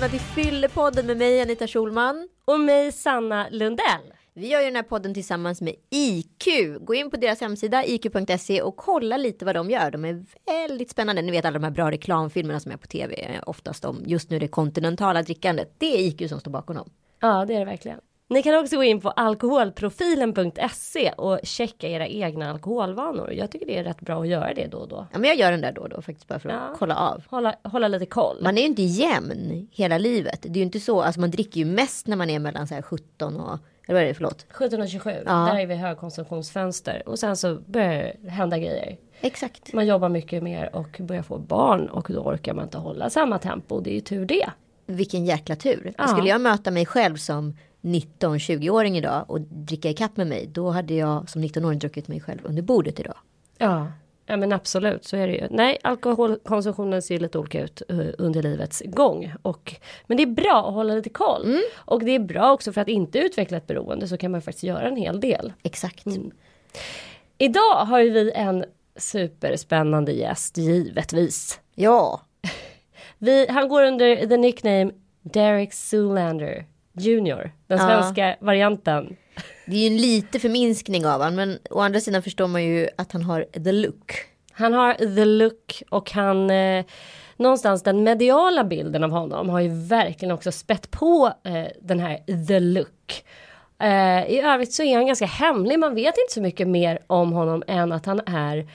välkomna till Fyllepodden med mig Anita Schulman. Och mig Sanna Lundell. Vi gör ju den här podden tillsammans med IQ. Gå in på deras hemsida iq.se och kolla lite vad de gör. De är väldigt spännande. Ni vet alla de här bra reklamfilmerna som är på tv. Oftast om just nu det kontinentala drickandet. Det är IQ som står bakom dem. Ja, det är det verkligen. Ni kan också gå in på alkoholprofilen.se och checka era egna alkoholvanor. Jag tycker det är rätt bra att göra det då och då. Ja, men jag gör den där då och då faktiskt bara för att Ja. kolla av. Hålla, hålla lite koll. Man är ju inte jämn hela livet. Det är ju inte så, alltså man dricker ju mest när man är mellan så här 17 och, eller vad är det, förlåt? 17 och 27, Ja. där är vi högkonsumtionsfönster. Och sen så börjar det hända grejer. Exakt. Man jobbar mycket mer och börjar få barn och då orkar man inte hålla samma tempo. Det är ju tur det. Vilken jäkla tur. Ja. Skulle jag möta mig själv som 19-20-åring idag och dricka ikapp med mig, då hade jag som 19-åring druckit mig själv under bordet idag. Ja. Ja men absolut så är det ju. Nej alkoholkonsumtionen ser ju lite olika ut eh, under livets gång. Och, men det är bra att hålla lite koll. Och det är bra också för att inte utveckla ett beroende så kan man faktiskt göra en hel del. Exakt. Mm. Idag har ju vi en superspännande gäst givetvis. Ja, Vi, han går under the nickname Derek Zoolander Jr. Den Ja. svenska varianten. det är ju en lite förminskning av honom, men å andra sidan förstår man ju att han har the look. Han har the look och han eh, någonstans den mediala bilden av honom har ju verkligen också spett på eh, den här the look. Eh, I övrigt så är han ganska hemlig. Man vet inte så mycket mer om honom än att han är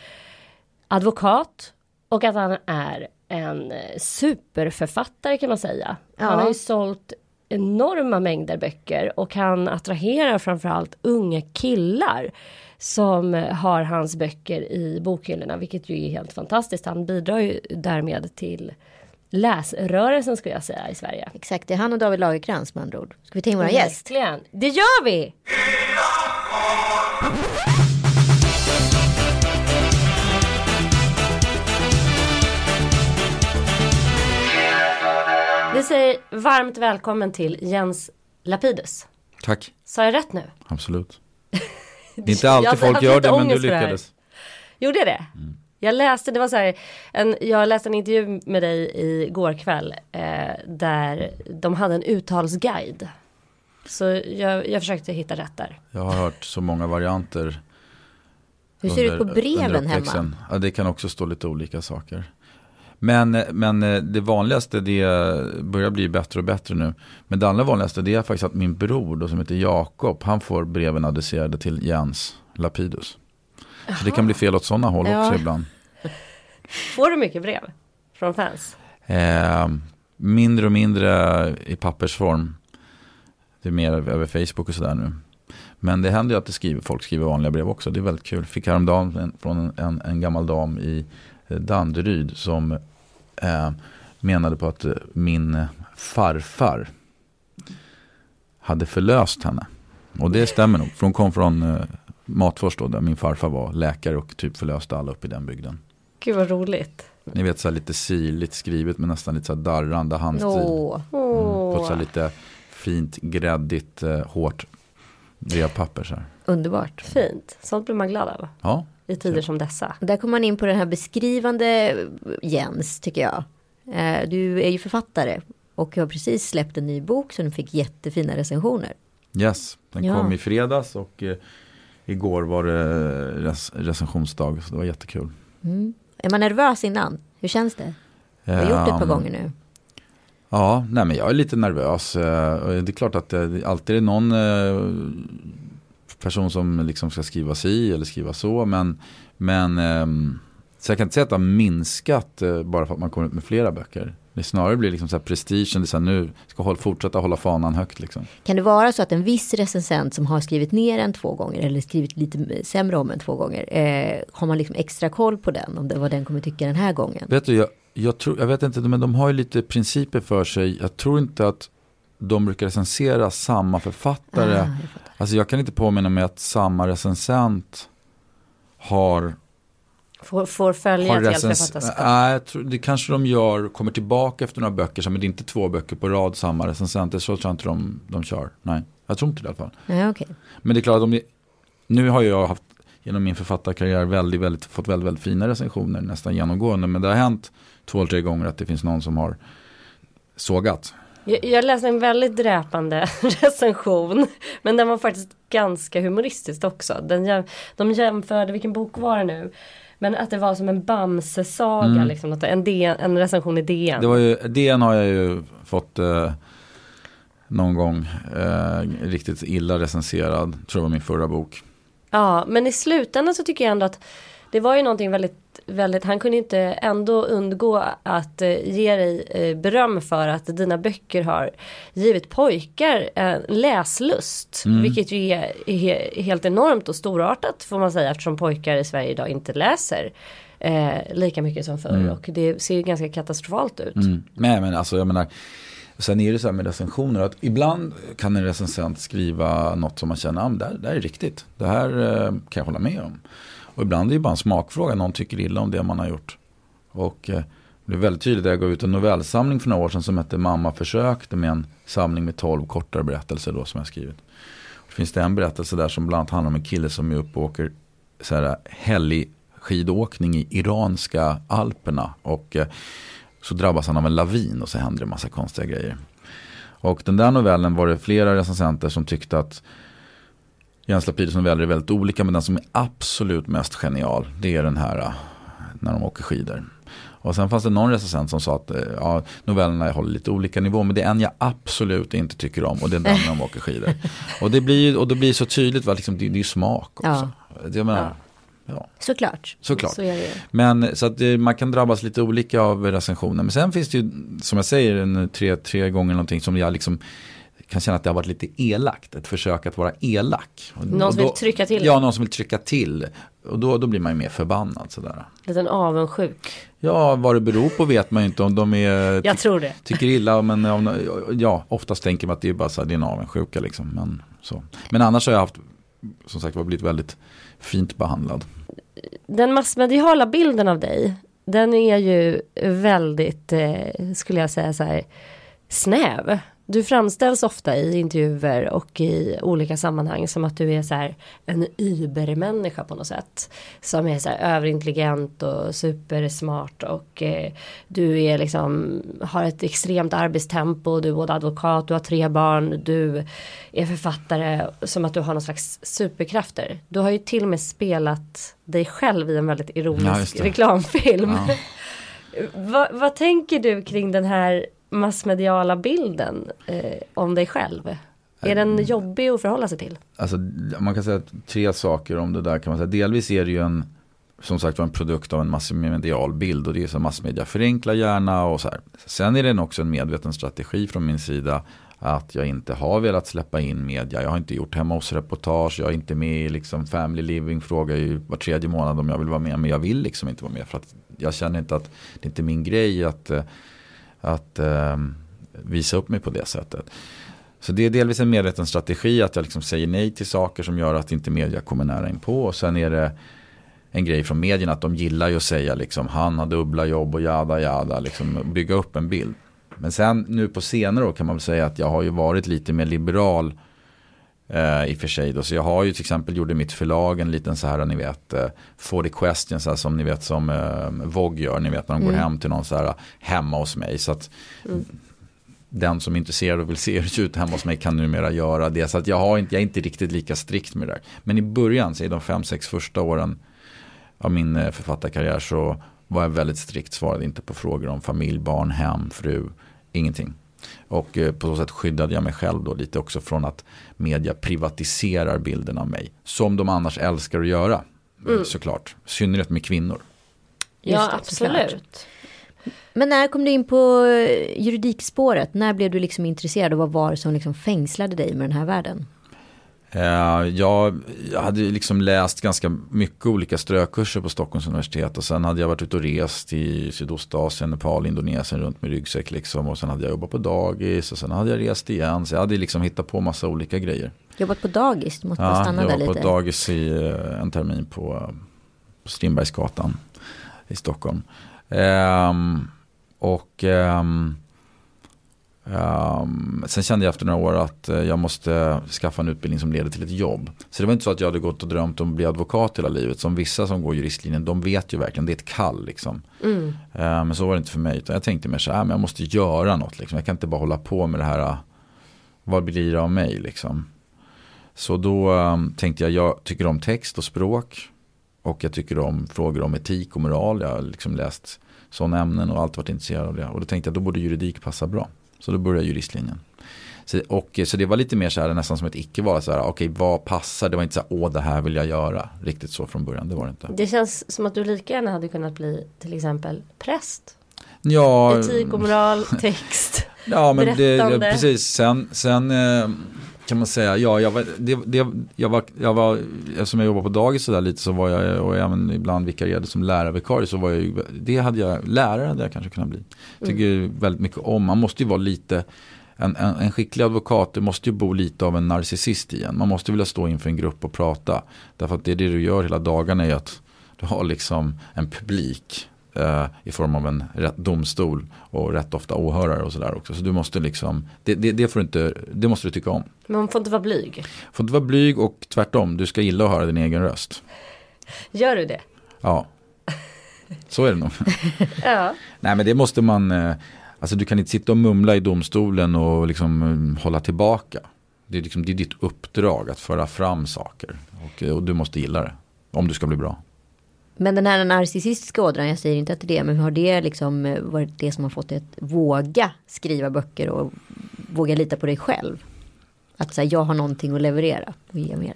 advokat och att han är en eh, superförfattare kan man säga. Ja. Han har ju sålt enorma mängder böcker och han attraherar framförallt unga killar som har hans böcker i bokhyllorna, vilket ju är helt fantastiskt. Han bidrar ju därmed till läsrörelsen skulle jag säga i Sverige. Exakt, det är han och David Lagercrantz med andra ord. Ska vi ta in våra gäst? Verkligen. Det gör vi! Vi säger varmt välkommen till Jens Lapidus. Tack, Sa jag rätt nu? absolut. Det är inte alltid Jag folk gör det, men du lyckades. Gjorde jag det? Jag läste, det var så här, en, jag läste en intervju med dig igår kväll eh, där de hade en uttalsguide. Så jag, jag försökte hitta rätt där. Jag har hört så många varianter. Hur ser det ut på breven hemma? Ja, det kan också stå lite olika saker. Men, men eh, det vanligaste, det börjar bli bättre och bättre nu. Men det allra vanligaste det är faktiskt att min bror då, som heter Jakob, han får breven adresserade till Jens Lapidus. Så det kan bli fel åt sådana håll Ja. också ibland. Får du mycket brev från fans? Eh, mindre och mindre i pappersform. Det är mer över Facebook och sådär nu. Men det händer ju att det skriver, folk skriver vanliga brev också. Det är väldigt kul. Fick häromdagen en, från en, en, gammal dam i Danderyd som eh, menade på att min farfar hade förlöst henne. Och det stämmer nog. För hon kom från eh, Matfors då, där min farfar var läkare och typ förlöste alla upp i den bygden. Gud vad roligt. Ni vet så här lite sirligt skrivet med nästan lite så här darrande handstil. Åh, Åh. På så här lite fint, gräddigt, eh, hårt brevpapper så här. underbart. Fint. Sånt blir man glad av. Ja, I tider som dessa. Där kommer man in på den här beskrivande Jens, tycker jag. Eh, Du är ju författare och har precis släppt en ny bok som fick jättefina recensioner. yes. Den Ja. kom i fredags och eh, igår var det rec recensionsdag. Så det var jättekul. Mm. Är man nervös innan? Hur känns det? Jag har gjort det ett par Ehm, gånger nu. Ja, nej men jag är lite nervös. Eh, Det är klart att det alltid är någon person som liksom ska skriva si eller skriva så. Men, men ehm, så jag kan inte säga att det har minskat eh, bara för att man kommer ut med flera böcker. Det snarare blir liksom så här prestigen, det så här, nu ska jag fortsätta hålla fanan högt liksom. Kan det vara så att en viss recensent som har skrivit ner en två gånger eller skrivit lite sämre om en två gånger. Eh, har man liksom extra koll på den om det vad den kommer tycka den här gången? Vet du, jag, jag, tror, jag vet inte, men de har ju lite principer för sig. Jag tror inte att de brukar recensera samma författare. Ah, jag. Alltså jag kan inte påminna mig att samma recensent har Får, får följa ett helt författarskap. Nej, det kanske de gör, kommer tillbaka efter några böcker, men det är inte två böcker på rad samma recensenter, så tror jag inte de, de kör. Nej, jag tror inte det i alla fall. Ja, okej. Men det är klart, om det, nu har jag haft genom min författarkarriär väldigt, väldigt, fått väldigt, väldigt fina recensioner nästan genomgående, men det har hänt två eller tre gånger att det finns någon som har sågat. Jag, jag läste en väldigt dräpande recension. Men den var faktiskt ganska humoristisk också. Den, de jämförde, vilken bok var det nu? Men att det var som en Bamse-saga, Mm. liksom, en, DN, en recension i DN. Det var ju, DN har jag ju fått eh, någon gång eh, riktigt illa recenserad. Tror det var min förra bok. Ja, men i slutändan så tycker jag ändå att det var ju någonting väldigt, väldigt, han kunde inte ändå undgå att eh, ge dig eh, beröm för att dina böcker har givit pojkar läslust. Mm. Vilket ju är, helt enormt och storartat får man säga eftersom pojkar i Sverige idag inte läser eh, lika mycket som förr. Mm. Och det ser ju ganska katastrofalt ut. Mm. Nej men alltså jag menar, sen är det så här med recensioner att ibland kan en recensent skriva något som man känner, ah, det, här, det här är riktigt, det här eh, kan jag hålla med om. Och ibland är det bara en smakfråga, någon tycker illa om det man har gjort. Och eh, det är väldigt tydligt, jag gav ut en novellsamling för några år sedan som hette Mamma försökte med en samling med tolv kortare berättelser då som jag skrivit. Det finns det en berättelse där som bland annat handlar om en kille som är uppe och åker så här eh, hellig skidåkning i iranska alperna. Och eh, så drabbas han av en lavin och så händer det en massa konstiga grejer. Och den där novellen var det flera recensenter som tyckte att Jens Lapides noveller är väldigt olika men den som är absolut mest genial det är den här eh, när de åker skidor. Och sen fanns det någon recensent som sa att eh, ja, novellerna håller lite olika nivå men det är en jag absolut inte tycker om och det är den när de åker skidor. Och det blir och det blir så tydligt, va, liksom, det, det är ju smak också. Jag menar, ja. Såklart. Såklart. Så det. Men så att eh, man kan drabbas lite olika av recensioner. Men sen finns det ju, som jag säger, en, tre, tre gånger någonting som jag liksom kan känna att det har varit lite elakt. Ett försök att vara elak. Någon och som vill då- trycka till. Ja, någon som vill trycka till. Och då, då blir man ju mer förbannad sådär. Liten avundsjuk. Ja, vad det beror på vet man ju inte. Om de är, Jag tror det. tycker illa, men om, ja, oftast tänker man att det är bara så här, det är en avundsjuka liksom. Men, så. men annars har jag haft, som sagt var, blivit väldigt fint behandlad. den massmediala bilden av dig, den är ju väldigt, eh, skulle jag säga så här, snäv. Du framställs ofta i intervjuer och i olika sammanhang som att du är så här en übermänniska på något sätt. Som är så här överintelligent och supersmart och eh, du är liksom har ett extremt arbetstempo, du är både advokat, du har tre barn, du är författare som att du har någon slags superkrafter. Du har ju till och med spelat dig själv i en väldigt Ja, ironisk det. reklamfilm. vad, vad tänker du kring den här massmediala bilden eh, om dig själv? Är den jobbig att förhålla sig till? Alltså, man kan säga tre saker om det där kan man säga. Delvis är det ju en, som sagt var en produkt av en massmedial bild och det är så massmedia förenklar gärna och så här. Sen är det också en medveten strategi från min sida att jag inte har velat släppa in media. Jag har inte gjort hemma hos reportage, jag är inte med i liksom family living, frågar ju var tredje månad om jag vill vara med. Men jag vill liksom inte vara med för att jag känner inte att det är inte min grej att, eh, att eh, visa upp mig på det sättet. Så det är delvis en medveten strategi att jag liksom säger nej till saker som gör att inte media kommer nära in på. Och sen är det en grej från medierna att de gillar ju att säga liksom han har dubbla jobb och jada jada. Liksom bygga upp en bild. Men sen nu på senare år kan man väl säga att jag har ju varit lite mer liberal. Eh, I och för sig då. Så jag har ju till exempel gjorde mitt förlag en liten så här ni vet. Eh, 40 questions här, som ni vet som eh, Vogue gör. Ni vet när de går hem till någon så här hemma hos mig. Så att den som är intresserad och vill se hur det ser ut hemma hos mig kan numera göra det. Så att jag, har inte, jag är inte riktigt lika strikt med det där. Men i början, så i de fem, sex första åren av min eh, författarkarriär så var jag väldigt strikt, svarade inte på frågor om familj, barn, hem, fru, ingenting. Och eh, på så sätt skyddade jag mig själv då lite också från att media privatiserar bilden av mig. Som de annars älskar att göra, mm. såklart. I synnerhet med kvinnor. Ja, det, såklart. absolut. Men när kom du in på eh, juridikspåret? När blev du liksom intresserad och vad var det som liksom fängslade dig med den här världen? Eh, jag, jag hade liksom läst ganska mycket olika strökurser på Stockholms universitet och sen hade jag varit ute och rest i Sydostasien, Nepal, Indonesien runt med ryggsäck liksom och sen hade jag jobbat på dagis och sen hade jag rest igen så jag hade liksom hittat på massa olika grejer. Jobbat på dagis, du måste Ja, stanna jag där var på lite. ett dagis i eh, en termin på, på Strindbergsgatan i Stockholm. Ehm, och ehm, Um, sen kände jag efter några år att uh, jag måste skaffa en utbildning som leder till ett jobb. Så det var inte så att jag hade gått och drömt om att bli advokat hela livet. Som vissa som går juristlinjen, de vet ju verkligen, det är ett kall liksom. Mm. Uh, men så var det inte för mig. Utan jag tänkte mer så här, men jag måste göra något. Liksom. Jag kan inte bara hålla på med det här, uh, vad blir det av mig liksom. Så då um, tänkte jag, jag tycker om text och språk. Och jag tycker om frågor om etik och moral. Jag har liksom läst sådana ämnen och alltid varit intresserad av det. Och då tänkte jag, då borde juridik passa bra. Så då började juristlinjen. Så, och, så det var lite mer så här nästan som ett icke-val. Okej, okay, vad passar? Det var inte så här, åh det här vill jag göra. Riktigt så från början, det var det inte. Det känns som att du lika gärna hade kunnat bli till exempel präst. Ja. Etik och moral, text. ja, men det, det, precis. Sen, sen eh, kan man säga, ja, jag var, det, det, jag var, jag var, eftersom jag jobbade på dagis sådär lite så var jag, och även ibland vikarierade som lärarvikarie så var jag ju, det hade jag, lärare hade jag kanske kunnat bli. Tycker mm. väldigt mycket om, man måste ju vara lite, en, en, en skicklig advokat, det måste ju bo lite av en narcissist i en. Man måste vilja stå inför en grupp och prata. Därför att det är det du gör hela dagarna är att du har liksom en publik eh, i form av en rätt domstol och rätt ofta åhörare och sådär också. Så du måste liksom, det, det, det, får inte, det måste du tycka om. Men man får inte vara blyg? Får inte vara blyg och tvärtom, du ska gilla att höra din egen röst. Gör du det? Ja. Så är det nog. ja. Nej men det måste man, eh, alltså du kan inte sitta och mumla i domstolen och liksom eh, hålla tillbaka. Det är, liksom, det är ditt uppdrag att föra fram saker. Och, och du måste gilla det. Om du ska bli bra. Men den här narcissistiska ådran, jag säger inte att det är det, men har det liksom eh, varit det som har fått dig att våga skriva böcker och våga lita på dig själv? Att säga jag har någonting att leverera och ge mer.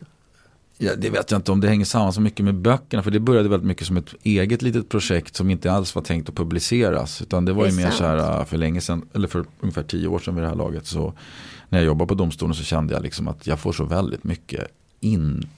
Ja, det vet jag inte om det hänger samman så mycket med böckerna. För det började väldigt mycket som ett eget litet projekt som inte alls var tänkt att publiceras. Utan det var det ju mer sant. så här för länge sedan, eller för ungefär tio år sedan vid det här laget. Så när jag jobbade på domstolen så kände jag liksom att jag får så väldigt mycket in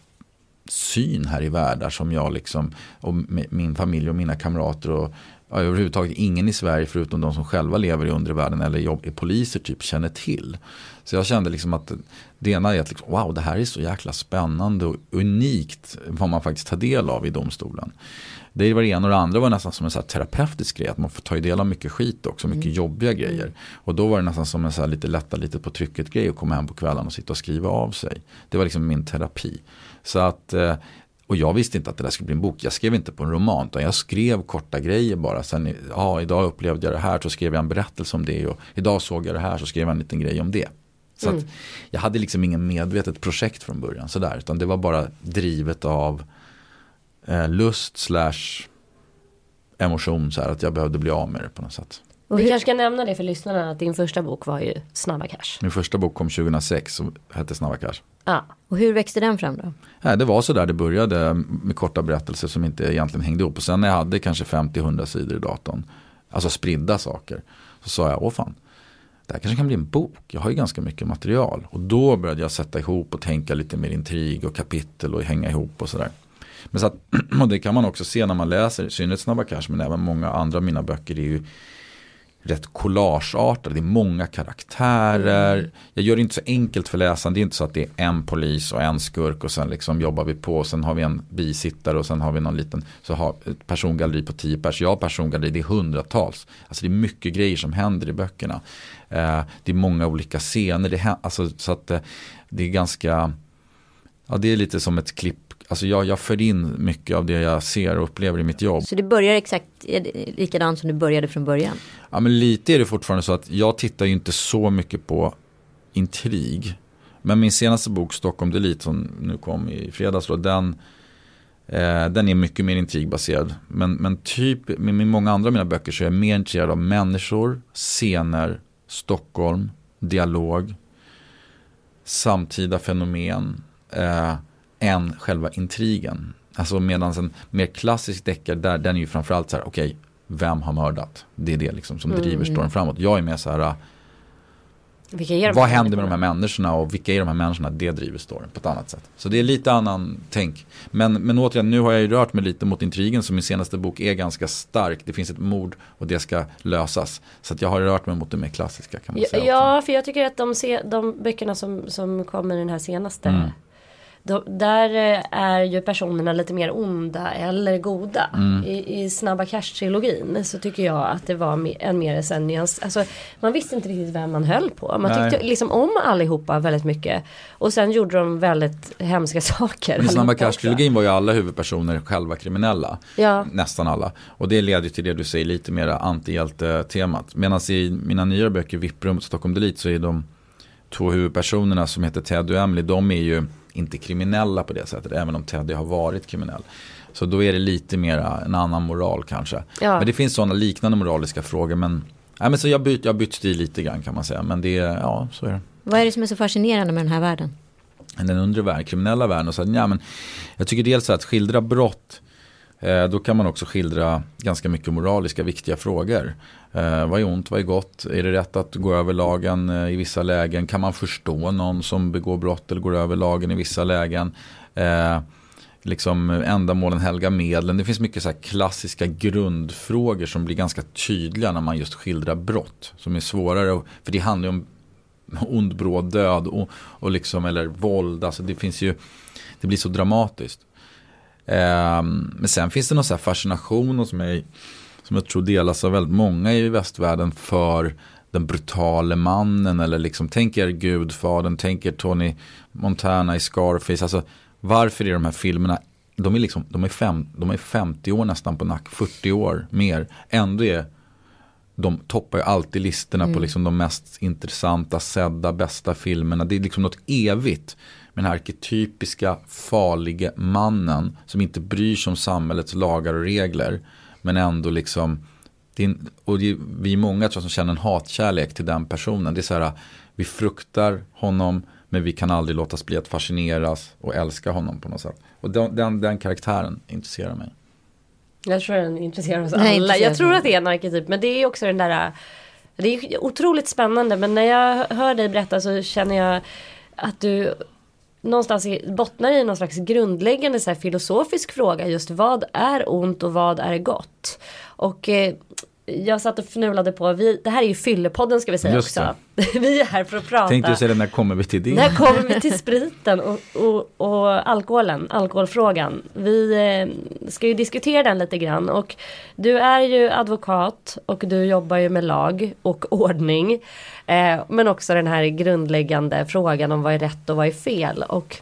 syn här i världar som jag liksom och min familj och mina kamrater och ja, överhuvudtaget ingen i Sverige förutom de som själva lever i undre världen eller jobb, är poliser typ känner till. Så jag kände liksom att det ena är att liksom, wow det här är så jäkla spännande och unikt vad man faktiskt tar del av i domstolen. Det var det ena och det andra var nästan som en så terapeutisk grej. Att man får ta del av mycket skit också, mycket mm. jobbiga grejer. Mm. Och då var det nästan som en så lite lätta lite på trycket grej att komma hem på kvällen och sitta och skriva av sig. Det var liksom min terapi. Så att, eh, och jag visste inte att det där skulle bli en bok. Jag skrev inte på en roman. Utan jag skrev korta grejer bara. Sen, ja, idag upplevde jag det här så skrev jag en berättelse om det. Och idag såg jag det här så skrev jag en liten grej om det. Så mm. jag hade liksom ingen medvetet projekt från början. Sådär, utan det var bara drivet av eh, lust slash emotion. Så här, att jag behövde bli av med det på något sätt. Och vi kanske ska nämna det för lyssnarna att din första bok var ju Snabba Cash. Min första bok kom 2006 och hette Snabba Cash. Ja, och hur växte den fram då? Ja, det var så där det började med korta berättelser som inte egentligen hängde ihop. Och sen när jag hade kanske 50-100 sidor i datorn, alltså spridda saker, så sa jag, åh fan, det här kanske kan bli en bok. Jag har ju ganska mycket material. Och då började jag sätta ihop och tänka lite mer intrig och kapitel och hänga ihop och sådär. Men så att, och det kan man också se när man läser, i synnerhet Snabba Cash, men även många andra av mina böcker är ju rätt collageartade. Det är många karaktärer. Mm. Jag gör det inte så enkelt för läsaren. Det är inte så att det är en polis och en skurk och sen liksom jobbar vi på. Och sen har vi en bisittare och sen har vi någon liten så har ett persongalleri på tio pers. Jag har persongalleri, det är hundratals. Alltså det är mycket grejer som händer i böckerna. Eh, det är många olika scener. Det, alltså, så att eh, det är ganska, ja det är lite som ett klipp Alltså jag, jag för in mycket av det jag ser och upplever i mitt jobb. Så det börjar exakt likadant som du började från början? Ja men lite är det fortfarande så att jag tittar ju inte så mycket på intrig. Men min senaste bok Stockholm Delete som nu kom i fredags då, den, eh, den är mycket mer intrigbaserad. Men, men typ med, med många andra av mina böcker så är jag mer intresserad av människor, scener, Stockholm, dialog, samtida fenomen. Eh, än själva intrigen. Alltså medan en mer klassisk deckare, där, den är ju framförallt så här, okej, okay, vem har mördat? Det är det liksom som driver mm. storyn framåt. Jag är mer så här, vad händer med de här människorna och vilka är de här människorna? Det driver storyn på ett annat sätt. Så det är lite annan tänk. Men, men återigen, nu har jag ju rört mig lite mot intrigen så min senaste bok är ganska stark. Det finns ett mord och det ska lösas. Så jag har rört mig mot det mer klassiska kan man ja, säga. Ja, för jag tycker att de, se, de böckerna som, som kommer i den här senaste mm då, där eh, är ju personerna lite mer onda eller goda. Mm. I, I Snabba Cash-trilogin så tycker jag att det var en mer sen nyans. Alltså, man visste inte riktigt vem man höll på. Man Nej. tyckte liksom om allihopa väldigt mycket. Och sen gjorde de väldigt hemska saker. I Snabba. Cash-trilogin var ju alla huvudpersoner själva kriminella. Ja. Nästan alla. Och det leder till det du säger, lite mer antihjälte-temat. Medan i mina nyare böcker, Vipprum och Stockholm Delete, så är de två huvudpersonerna som heter Ted och Emily, de är ju inte kriminella på det sättet, även om Teddy har varit kriminell. Så då är det lite mer en annan moral kanske. Ja. Men det finns sådana liknande moraliska frågor. Men, nej, men så jag bytt, jag bytt stil lite grann kan man säga. Men det, ja så är det. Vad är det som är så fascinerande med den här världen? den undre världen, kriminella världen. Och så, ja, men jag tycker dels att skildra brott, Eh, då kan man också skildra ganska mycket moraliska viktiga frågor. Eh, vad är ont, vad är gott? Är det rätt att gå över lagen eh, i vissa lägen? Kan man förstå någon som begår brott eller går över lagen i vissa lägen? Eh, liksom ändamålen helga medlen. Det finns mycket så här klassiska grundfrågor som blir ganska tydliga när man just skildrar brott. Som är svårare, för det handlar ju om ond bråd död och, och liksom, eller våld. Alltså det finns ju, det blir så dramatiskt. Ehm, men sen finns det någon så här fascination hos mig som jag tror delas av väldigt många i västvärlden för den brutale mannen eller liksom tänker Gudfadern, tänker Tony Montana i Scarface. Alltså varför är de här filmerna, de är, liksom, de är, fem, de är 50 år nästan på nack, 40 år mer. Ändå är de toppar ju alltid listorna på liksom de mest intressanta, sedda, bästa filmerna. Det är liksom något evigt med den här arketypiska farliga mannen som inte bryr sig om samhällets lagar och regler. Men ändå liksom, det är, och det, är- vi är många tror jag, som känner en hatkärlek till den personen. Det är så här, vi fruktar honom men vi kan aldrig låta bli att fascineras och älska honom på något sätt. Och den, den, den karaktären intresserar mig. Jag tror den intresserar oss Nej, alla. Jag tror att det är en arketyp. Men det är också den där. Det är otroligt spännande. Men när jag hör dig berätta så känner jag att du någonstans bottnar i någon slags grundläggande så filosofisk fråga. Just vad är ont och vad är gott? Och eh, jag satt och fnulade på, vi, det här är ju Fyllepodden ska vi säga Just också. vi är här för att prata. Tänkte säga när kommer vi till det? När kommer vi till spriten och, och, och alkoholen, alkoholfrågan? Vi eh, ska ju diskutera den lite grann och du är ju advokat och du jobbar ju med lag och ordning. Eh, men också den här grundläggande frågan om vad är rätt och vad är fel. Och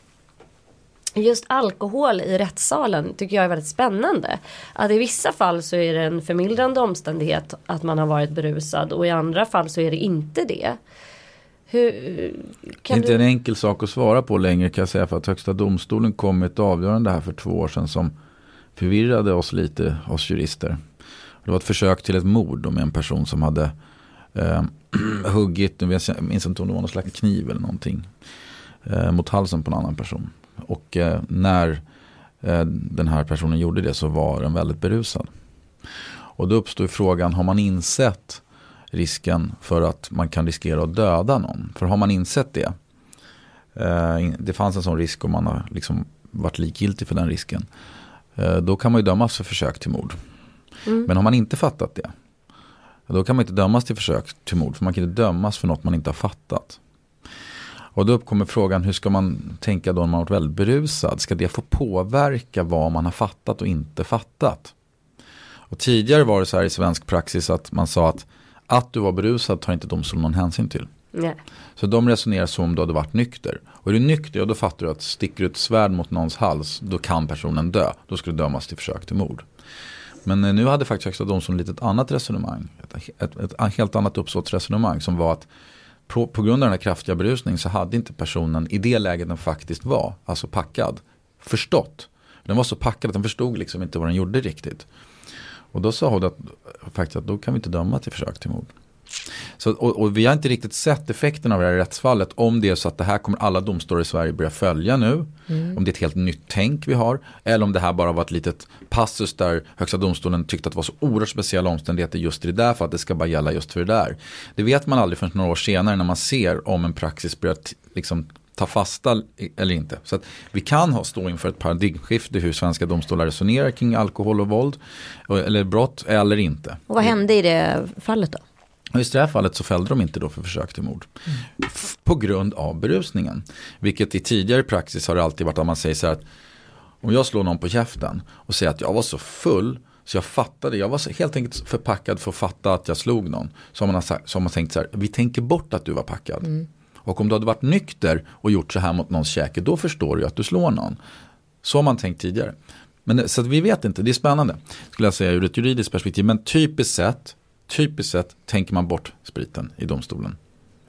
Just alkohol i rättssalen tycker jag är väldigt spännande. Att i vissa fall så är det en förmildrande omständighet att man har varit berusad och i andra fall så är det inte det. Hur, Det är inte du... en enkel sak att svara på längre kan jag säga för att Högsta domstolen kom med ett avgörande här för två år sedan som förvirrade oss lite, oss jurister. Det var ett försök till ett mord med en person som hade eh, huggit, jag minns inte om det var någon slags kniv eller någonting, eh, mot halsen på en annan person. Och eh, när eh, den här personen gjorde det så var den väldigt berusad. Och då uppstår frågan, har man insett risken för att man kan riskera att döda någon? För har man insett det, eh, det fanns en sån risk och man har liksom varit likgiltig för den risken, då kan man ju dömas för försök till mord. Men har man inte fattat det, då kan man inte dömas till försök till mord, för man kan inte dömas för något man inte har fattat. Och då uppkommer frågan, hur ska man tänka då när man varit väldigt berusad? Ska det få påverka vad man har fattat och inte fattat? Och tidigare var det så här i svensk praxis att man sa att att du var berusad tar inte domstolen någon hänsyn till. Nej. Så de resonerar så om du hade varit nykter. Och är du nykter, ja, då fattar du att sticker du ett svärd mot någons hals, då kan personen dö. Då ska du dömas till försök till mord. Men eh, nu hade faktiskt Högsta domstolen lite ett annat resonemang. Ett, ett, ett helt annat uppsåtsresonemang som var att på, på grund av den här kraftiga berusningen så hade inte personen i det läget den faktiskt var, alltså packad, förstått. Den var så packad att den förstod liksom inte vad den gjorde riktigt. Och då sa hon att, faktiskt att då kan vi inte döma till försök till mord. Så, och, och vi har inte riktigt sett effekten av det här rättsfallet. Om det är så att det här kommer alla domstolar i Sverige börja följa nu. Om det är ett helt nytt tänk vi har. Eller om det här bara var ett litet passus där Högsta domstolen tyckte att det var så oerhört speciella omständigheter just i det där för att det ska bara gälla just för det där. Det vet man aldrig förrän några år senare när man ser om en praxis börjar liksom ta fasta eller inte. Så att vi kan ha, stå inför ett paradigmskifte hur svenska domstolar resonerar kring alkohol och våld. Eller brott eller inte. Och vad hände i det fallet då? Och just i det här fallet så fällde de inte då för försök till mord. F- På grund av berusningen. Vilket i tidigare praxis har det alltid varit att man säger så här att om jag slår någon på käften och säger att jag var så full så jag fattade, jag var helt enkelt för packad för att fatta att jag slog någon. Så har man, sagt, så har man tänkt så här, vi tänker bort att du var packad. Och om du hade varit nykter och gjort så här mot någons käke, då förstår du att du slår någon. Så har man tänkt tidigare. Men så vi vet inte, det är spännande. Skulle jag säga ur ett juridiskt perspektiv. Men typiskt sett, typiskt sett tänker man bort spriten i domstolen.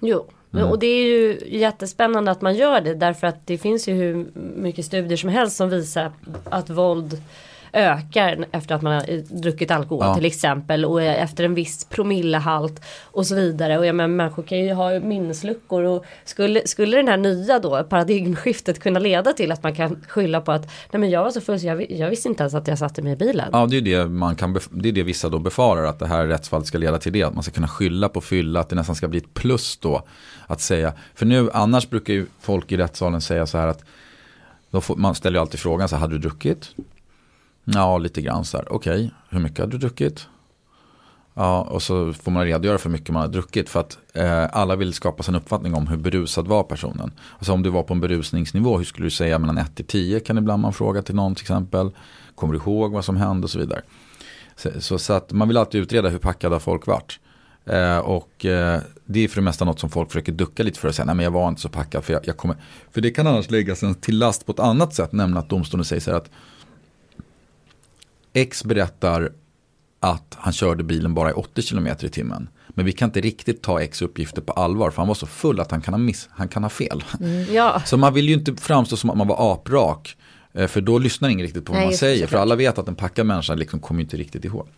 Jo, och det är ju jättespännande att man gör det därför att det finns ju hur mycket studier som helst som visar att våld ökar efter att man har druckit alkohol Ja. till exempel och efter en viss promillehalt och så vidare och jag menar människor kan ju ha minnesluckor och skulle, skulle den här nya då paradigmskiftet kunna leda till att man kan skylla på att nej men jag var så full så jag, jag visste inte ens att jag satte mig i bilen. Ja, det är det, man kan det är det vissa då befarar att det här rättsfallet ska leda till det. Att man ska kunna skylla på fylla, att det nästan ska bli ett plus då. Att säga, för nu annars brukar ju folk i rättssalen säga så här att då får, man ställer ju alltid frågan så här, hade du druckit? Ja, lite grann så här, okej, hur mycket hade du druckit? Ja, och så får man redogöra för hur mycket man har druckit för att eh, alla vill skapa sig en uppfattning om hur berusad var personen. Alltså om du var på en berusningsnivå, hur skulle du säga mellan 1 till 10 kan ibland man fråga till någon till exempel. Kommer du ihåg vad som hände och så vidare. Så, så, så att man vill alltid utreda hur packade folk varit. Eh, och eh, det är för det mesta något som folk försöker ducka lite för att säga, nej men jag var inte så packad för jag, jag kommer. För det kan annars läggas en till last på ett annat sätt, nämligen att domstolen säger så här att X berättar att han körde bilen bara i 80 km i timmen. Men vi kan inte riktigt ta X uppgifter på allvar för han var så full att han kan ha, miss, han kan ha fel. Ja, Så man vill ju inte framstå som att man var aprak. eh, För då lyssnar ingen riktigt på vad Nej, man säger. För alla vet att en packad människa liksom kommer inte riktigt ihåg.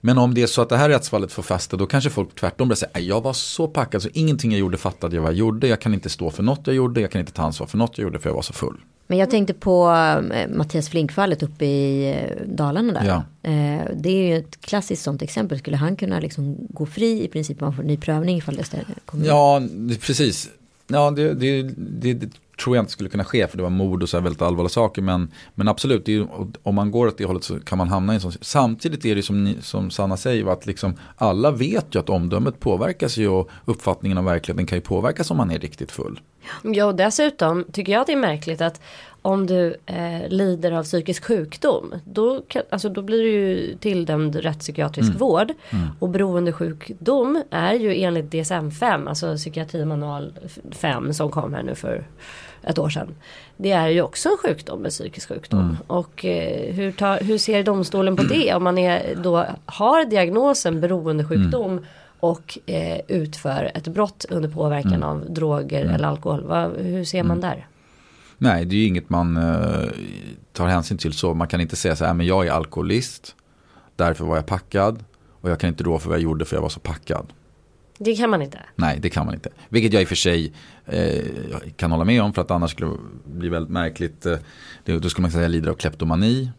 Men om det är så att det här rättsfallet får fäste då kanske folk tvärtom börjar säga "Nej, jag var så packad så ingenting jag gjorde fattade jag vad jag gjorde. Jag kan inte stå för något jag gjorde. Jag kan inte ta ansvar för något jag gjorde för jag var så full. Men jag tänkte på eh, Mattias Flink-fallet uppe i eh, Dalarna där. Ja. Eh, det är ju ett klassiskt sånt exempel. Skulle han kunna liksom gå fri i princip om han får ny prövning ifall det kommer Ja, precis. Ja, det, det, det, det tror jag inte skulle kunna ske för det var mord och så här väldigt allvarliga saker. Men, men absolut, ju- om man går åt det hållet så kan man hamna i en sån. Samtidigt är det som, ni, som Sanna säger att liksom, alla vet ju att omdömet påverkas ju och uppfattningen av verkligheten kan ju påverkas om man är riktigt full. Ja, och dessutom tycker jag att det är märkligt att om du eh, lider av psykisk sjukdom då, kan, alltså, då blir du ju tilldömd rättspsykiatrisk vård. Och beroendesjukdom är ju enligt DSM-5, alltså psykiatrimanual 5 som kom här nu för ett år sedan. Det är ju också en sjukdom, en psykisk sjukdom. Och eh, hur, tar, hur ser domstolen på det om man är, då har diagnosen beroendesjukdom och eh, utför ett brott under påverkan av droger eller alkohol. Va, hur ser man där? Nej, det är ju inget man eh, tar hänsyn till så. Man kan inte säga så här, men jag är alkoholist, därför var jag packad och jag kan inte rå för vad jag gjorde för jag var så packad. Det kan man inte. Nej, det kan man inte. Vilket jag i och för sig eh, kan hålla med om för att annars skulle det bli väldigt märkligt. Eh, då skulle man säga jag lider av kleptomani.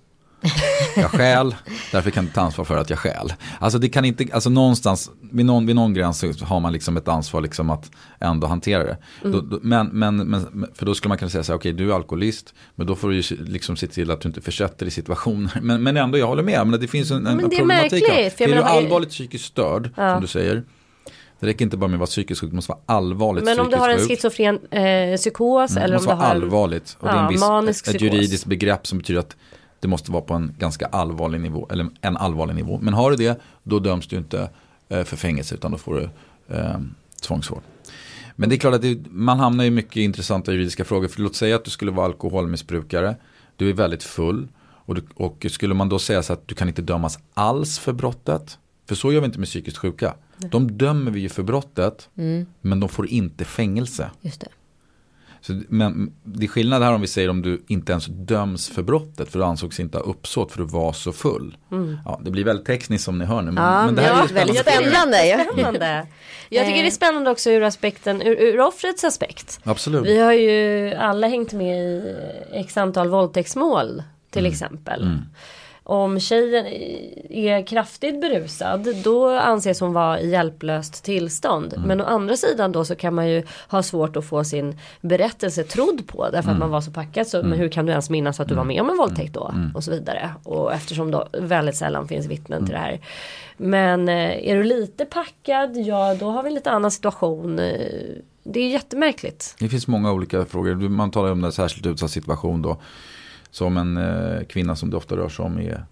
Jag stjäl, därför kan jag inte ta ansvar för att jag stjäl. Alltså det kan inte, alltså någonstans, vid någon, vid någon gräns så har man liksom ett ansvar liksom att ändå hantera det. Då, då, men, men, men, för då skulle man kunna säga så här, okej du är alkoholist, men då får du ju liksom se till att du inte försätter i situationer. Men, men ändå, jag håller med, men det finns en, en Men det är problematik. märkligt, är du allvarligt psykiskt störd, Ja. som du säger, det räcker inte bara med att vara psykiskt sjuk, det måste vara allvarligt Men om du har en schizofren eh, psykos Mm, eller om du har allvarligt. Och det är Ja, en viss, ett psykos. juridiskt begrepp som betyder att det måste vara på en ganska allvarlig nivå. Eller en allvarlig nivå. Men har du det, då döms du inte eh, för fängelse utan då får du eh, tvångsvård. Men det är klart att det, man hamnar i mycket intressanta juridiska frågor. För låt säga att du skulle vara alkoholmissbrukare. Du är väldigt full. Och, du, och skulle man då säga så att du kan inte dömas alls för brottet. För så gör vi inte med psykiskt sjuka. De dömer vi ju för brottet. Men de får inte fängelse. Just det. Så, men det är skillnad här om vi säger om du inte ens döms för brottet för du ansågs inte ha uppsåt för du var så full. Ja, det blir väldigt tekniskt som ni hör nu. Men, Ja, men det här ja, är ju spännande. väldigt spännande. Ja. Spännande. Jag tycker det är spännande också ur aspekten, ur, ur offrets aspekt. Absolut. Vi har ju alla hängt med i x antal våldtäktsmål till Mm. exempel. Om tjejen är kraftigt berusad då anses hon vara i hjälplöst tillstånd. Mm. Men å andra sidan då så kan man ju ha svårt att få sin berättelse trodd på därför mm. att man var så packad. Så, mm. Men hur kan du ens minnas att du var mm. med om en våldtäkt då? Mm. Och så vidare. Och eftersom då väldigt sällan finns vittnen till det här. Men eh, är du lite packad, ja då har vi en lite annan situation. Eh, det är jättemärkligt. Det finns många olika frågor. Man talar om en särskilt utsatt situation då. Som en eh, kvinna som det ofta rör sig om är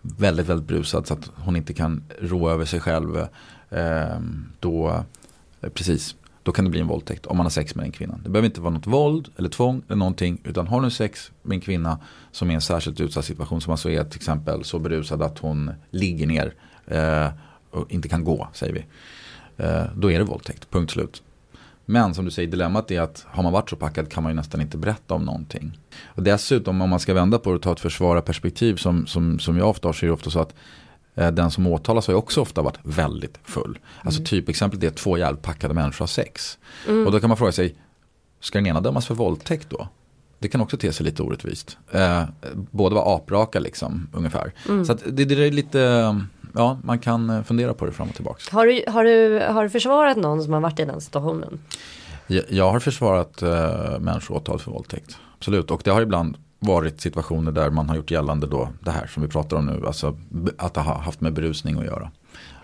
väldigt, väldigt brusad så att hon inte kan rå över sig själv. Eh, då, eh, precis, då kan det bli en våldtäkt om man har sex med den kvinnan. Det behöver inte vara något våld eller tvång eller någonting. Utan har du sex med en kvinna som är i en särskilt utsatt situation. Som alltså är till exempel så berusad att hon ligger ner eh, och inte kan gå, säger vi. Eh, då är det våldtäkt, punkt slut. Men som du säger, dilemmat är att har man varit så packad kan man ju nästan inte berätta om någonting. Och dessutom om man ska vända på det och ta ett försvararperspektiv som, som, som jag ofta har så är det ofta så att eh, den som åtalas har ju också ofta varit väldigt full. Alltså mm. typexemplet är att två jävligt packade människor har sex. Mm. Och då kan man fråga sig, ska den ena dömas för våldtäkt då? Det kan också te sig lite orättvist. Eh, båda var apraka liksom, ungefär. Mm. Så det, det är lite ja, man kan eh, fundera på det fram och tillbaka. Har du, har, du, har du försvarat någon som har varit i den situationen? Jag, jag har försvarat uh, människor åtal för våldtäkt. Absolut, och det har ibland varit situationer där man har gjort gällande då det här som vi pratar om nu. Alltså att det har haft med berusning att göra.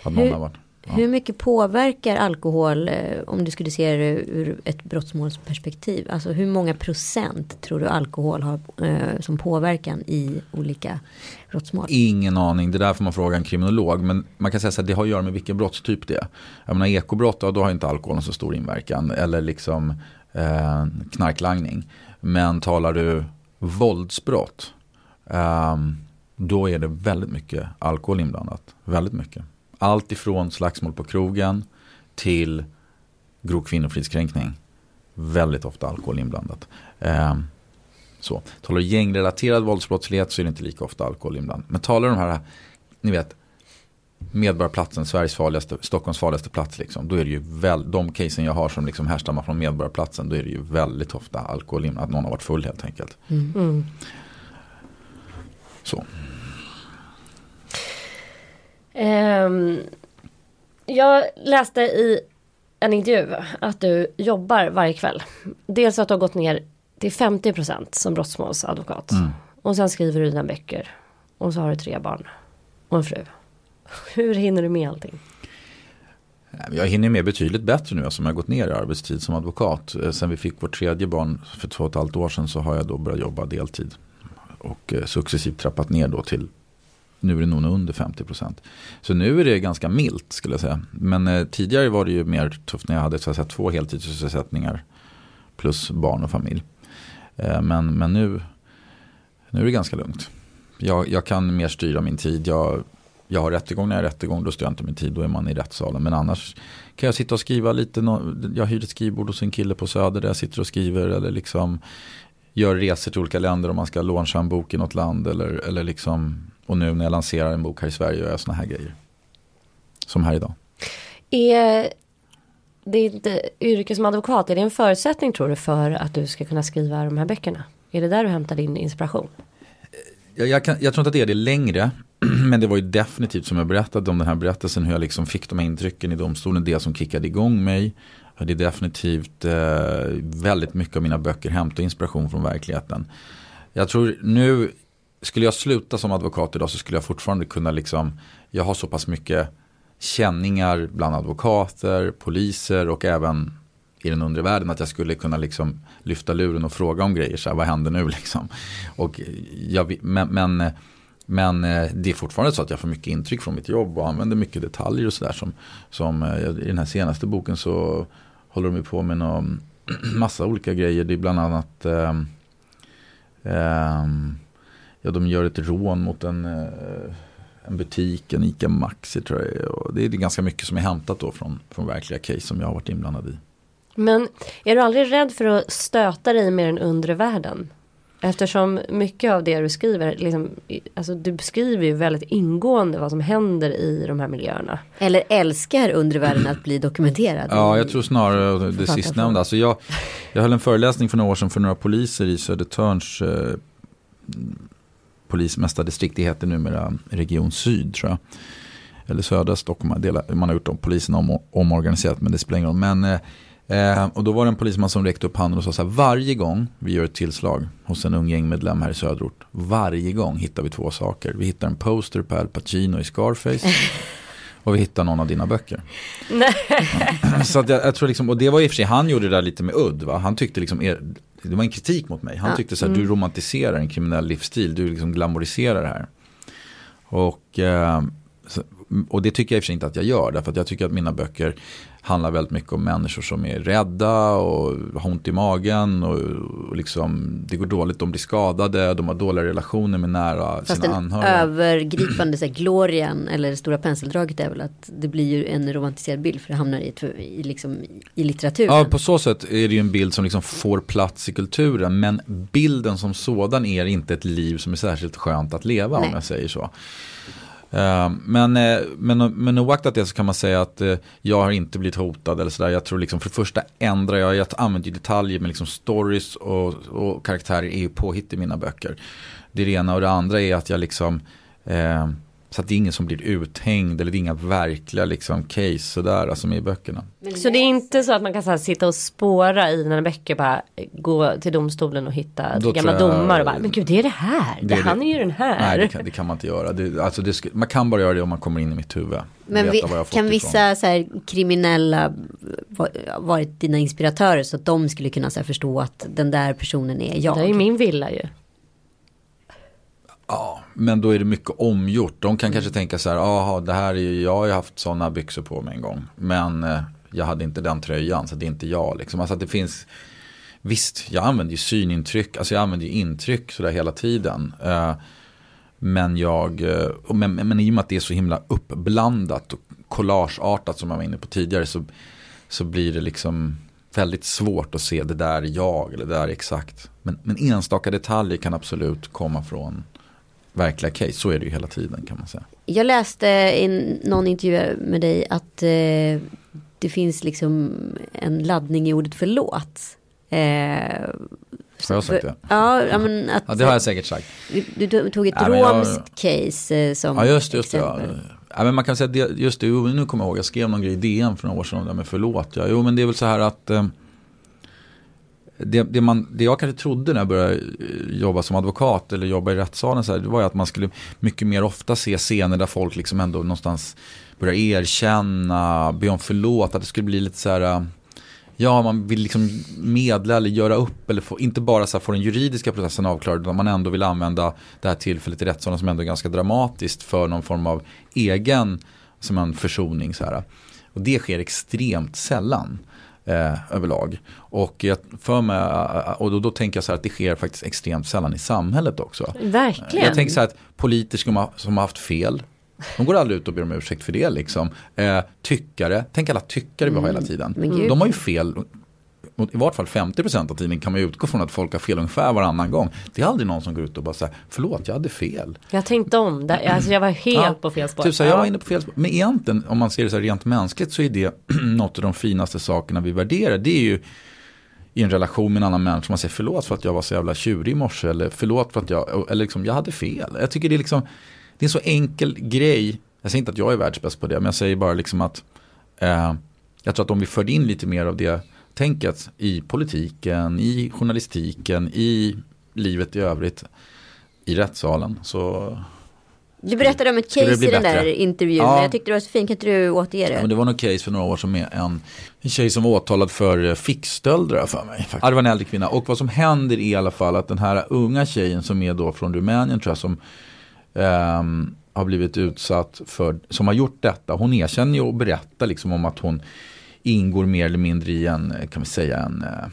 Att Hur, varit, ja. hur mycket påverkar alkohol eh, om du skulle se det ur ett brottsmålsperspektiv? Alltså hur många procent tror du alkohol har eh, som påverkan i olika brottsmål? Ingen aning, det där får man fråga en kriminolog. Men man kan säga att det har att göra med vilken brottstyp det är. Jag menar ekobrott, då har inte alkoholen så stor inverkan. Eller liksom eh, knarklangning. Men talar du våldsbrott. Eh, då är det väldigt mycket alkohol inblandat. Väldigt mycket. Allt ifrån slagsmål på krogen till grov kvinnofridskränkning. Väldigt ofta alkohol inblandat. Eh, så. Talar du gängrelaterad våldsbrottslighet så är det inte lika ofta alkohol inblandat. Men talar du de här, ni vet, Medborgarplatsen, Sveriges farligaste, Stockholms farligaste plats. Liksom, då är det ju väl, de casen jag har som liksom härstammar från Medborgarplatsen. Då är det ju väldigt ofta alkohol. Att någon har varit full helt enkelt. Mm. mm. Så. Um, jag läste i en intervju att du jobbar varje kväll. Dels att du har gått ner till 50% som brottsmålsadvokat. Mm. Och sen skriver du dina böcker. Och så har du tre barn. Och en fru. Hur hinner du med allting? Jag hinner med betydligt bättre nu som jag har gått ner i arbetstid som advokat. Eh, sen vi fick vårt tredje barn för två och ett halvt år sedan så har jag då börjat jobba deltid. Och eh, successivt trappat ner då till nu är det nog under 50 procent. Så nu är det ganska milt skulle jag säga. Men eh, tidigare var det ju mer tufft när jag hade så att säga, två heltidssysselsättningar plus barn och familj. Eh, men, men nu, nu är det ganska lugnt. Jag, jag kan mer styra min tid. Jag, jag har rättegång när jag har rättegång, då styr jag inte min tid, då är man i rättssalen. Men annars kan jag sitta och skriva lite, jag hyr ett skrivbord hos en kille på Söder där jag sitter och skriver eller liksom gör resor till olika länder om man ska launcha en bok i något land eller, eller liksom, och nu när jag lanserar en bok här i Sverige gör jag sådana här grejer. Som här idag. Är ditt yrke som advokat, är det en förutsättning tror du för att du ska kunna skriva de här böckerna? Är det där du hämtar din inspiration? Jag, jag, kan, jag tror inte att det är det längre. Men det var ju definitivt som jag berättade om den här berättelsen hur jag liksom fick de här intrycken i domstolen. Det som kickade igång mig. Det är definitivt eh, väldigt mycket av mina böcker hämtar inspiration från verkligheten. Jag tror nu, skulle jag sluta som advokat idag så skulle jag fortfarande kunna liksom, jag har så pass mycket känningar bland advokater, poliser och även i den undre världen att jag skulle kunna liksom lyfta luren och fråga om grejer. Så här, vad händer nu liksom? Och jag, men, men, men, eh, det är fortfarande så att jag får mycket intryck från mitt jobb och använder mycket detaljer och sådär. Som, som eh, I den här senaste boken så håller de på med någon massa olika grejer. Det är bland annat eh, eh, Ja, de gör ett rån mot en eh, en butik, en ICA Maxi tror jag. Och det är ganska mycket som är hämtat då från, från verkliga case som jag har varit inblandad i. Men är du aldrig rädd för att stöta dig med den undre världen? Eftersom mycket av det du skriver, liksom, alltså du beskriver ju väldigt ingående vad som händer i de här miljöerna. Eller älskar undre världen att bli dokumenterad? Ja, jag tror snarare det sistnämnda. Alltså jag, jag höll en föreläsning för några år sedan för några poliser i Södertörns eh, polismästardistrikt. Det heter numera Region Syd tror jag. Eller södra Stockholm. Man har gjort om polisen om, omorganiserat men det spelar ingen roll. Men, eh, och då var det en polisman som räckte upp handen och sa så här. Varje gång vi gör ett tillslag hos en ung gängmedlem här i söderort. Varje gång hittar vi två saker. Vi hittar en poster på Al Pacino i Scarface. och vi hittar någon av dina böcker. Nej. Så att jag, jag, tror liksom, och det var i och för sig, han gjorde det där lite med udd. Va? Han tyckte liksom, er, det var en kritik mot mig. Han tyckte så här, mm. du romantiserar en kriminell livsstil, du liksom glamoriserar det här. Och, eh, och det tycker jag i och för sig inte att jag gör, därför att jag tycker att mina böcker handlar väldigt mycket om människor som är rädda och har ont i magen och, och liksom, det går dåligt, de blir skadade, de har dåliga relationer med nära Fast sina anhöriga. Fast den övergripande så här, glorian eller det stora penseldraget är väl att det blir ju en romantiserad bild för det hamnar i, i, liksom, i litteraturen. Ja, på så sätt är det ju en bild som liksom får plats i kulturen men bilden som sådan är inte ett liv som är särskilt skönt att leva Nej. om jag säger så. Eh, men, eh, men, men oaktat det så kan man säga att eh, jag har inte blivit hotad eller sådär. Jag tror liksom för det första ändrar jag, jag använder ju detaljer men liksom stories och, och karaktärer är ju påhitt i mina böcker. Det är det ena och det andra är att jag liksom eh, så att det är ingen som blir uthängd eller det är inga verkliga liksom, case sådär som är i böckerna. Så det är inte så att man kan så här, sitta och spåra i dina böcker bara gå till domstolen och hitta Då gamla jag, domar och bara men gud det är det här, det, det han är ju den här. Nej det kan, det kan man inte göra. Det, alltså det, man kan bara göra det om man kommer in i mitt huvud. Men vi, kan vissa så här, kriminella varit dina inspiratörer så att de skulle kunna så här, förstå att den där personen är jag? Det är ju min villa ju. Ja, men då är det mycket omgjort. De kan kanske tänka så här, jaha, det här är jag har ju haft sådana byxor på mig en gång. Men eh, jag hade inte den tröjan, så det är inte jag. Liksom. Alltså att det finns, visst, jag använder ju synintryck, alltså jag använder ju intryck sådär hela tiden. Eh, men jag, eh, men, men i och med att det är så himla uppblandat och collageartat som jag var inne på tidigare så, så blir det liksom väldigt svårt att se det där är jag eller det där är exakt. Men, men enstaka detaljer kan absolut komma från verkliga case. Så är det ju hela tiden kan man säga. Jag läste i någon intervju med dig att eh, det finns liksom en laddning i ordet förlåt. Eh, har jag sagt det? Ja, ja, men att, ja, det har jag säkert sagt. Du, du tog ett ja, romskt jag, case eh, som ja, just, just exempel. Ja. ja. men man kan säga just det, nu kommer jag ihåg, jag skrev någon grej i DN för några år sedan om det med förlåt. Ja. Jo, men det är väl så här att eh, det, det, man, det jag kanske trodde när jag började eh, jobba som advokat eller jobba i rättssalen så här, det var ju att man skulle mycket mer ofta se scener där folk liksom ändå någonstans börjar erkänna, be om förlåt, att det skulle bli lite så här eh, Ja, man vill liksom medla eller göra upp eller få, inte bara så här få den juridiska processen avklarad utan man ändå vill använda det här tillfället i rättssalen som ändå är ganska dramatiskt för någon form av egen som en försoning. Så här. Och det sker extremt sällan eh, överlag. Och, jag för mig, eh, och då, då, tänker jag så här att det sker faktiskt extremt sällan i samhället också. Verkligen. Jag tänker så här att politiker som har haft fel, de går aldrig ut och ber om ursäkt för det. Liksom. Eh, tyckare, tänk alla tyckare vi har hela mm. tiden. Mm. De har ju fel i vart fall 50% av tiden kan man utgå från att folk har fel ungefär varannan gång. Det är aldrig någon som går ut och bara säger förlåt jag hade fel. Jag tänkte om, det. Alltså, jag var helt ja, på fel spår. Typ så här, jag var inne på fel spår. Men egentligen om man ser det så här rent mänskligt så är det något av de finaste sakerna vi värderar. Det är ju i en relation med en annan människa. Man säger förlåt för att jag var så jävla tjurig i morse. Eller förlåt för att jag, eller liksom, jag hade fel. Jag tycker det är liksom, det är en så enkel grej. Jag säger inte att jag är världsbäst på det. Men jag säger bara liksom att eh, jag tror att om vi förde in lite mer av det tänket i politiken, i journalistiken, i livet i övrigt, i rättssalen. Så du berättade om ett case i den där intervjun. Ja. Jag tyckte det var så fint. Kan inte du återge det? Ja, men det var något case för några år sedan med en, en tjej som var åtalad för eh, fickstölder för mig. Det var en äldre kvinna. Och vad som händer är i alla fall att den här unga tjejen som är då från Rumänien tror jag som um, har blivit utsatt för, som har gjort detta. Hon erkänner ju och berättar liksom om att hon ingår mer eller mindre i en, eh, kan vi säga, en eh,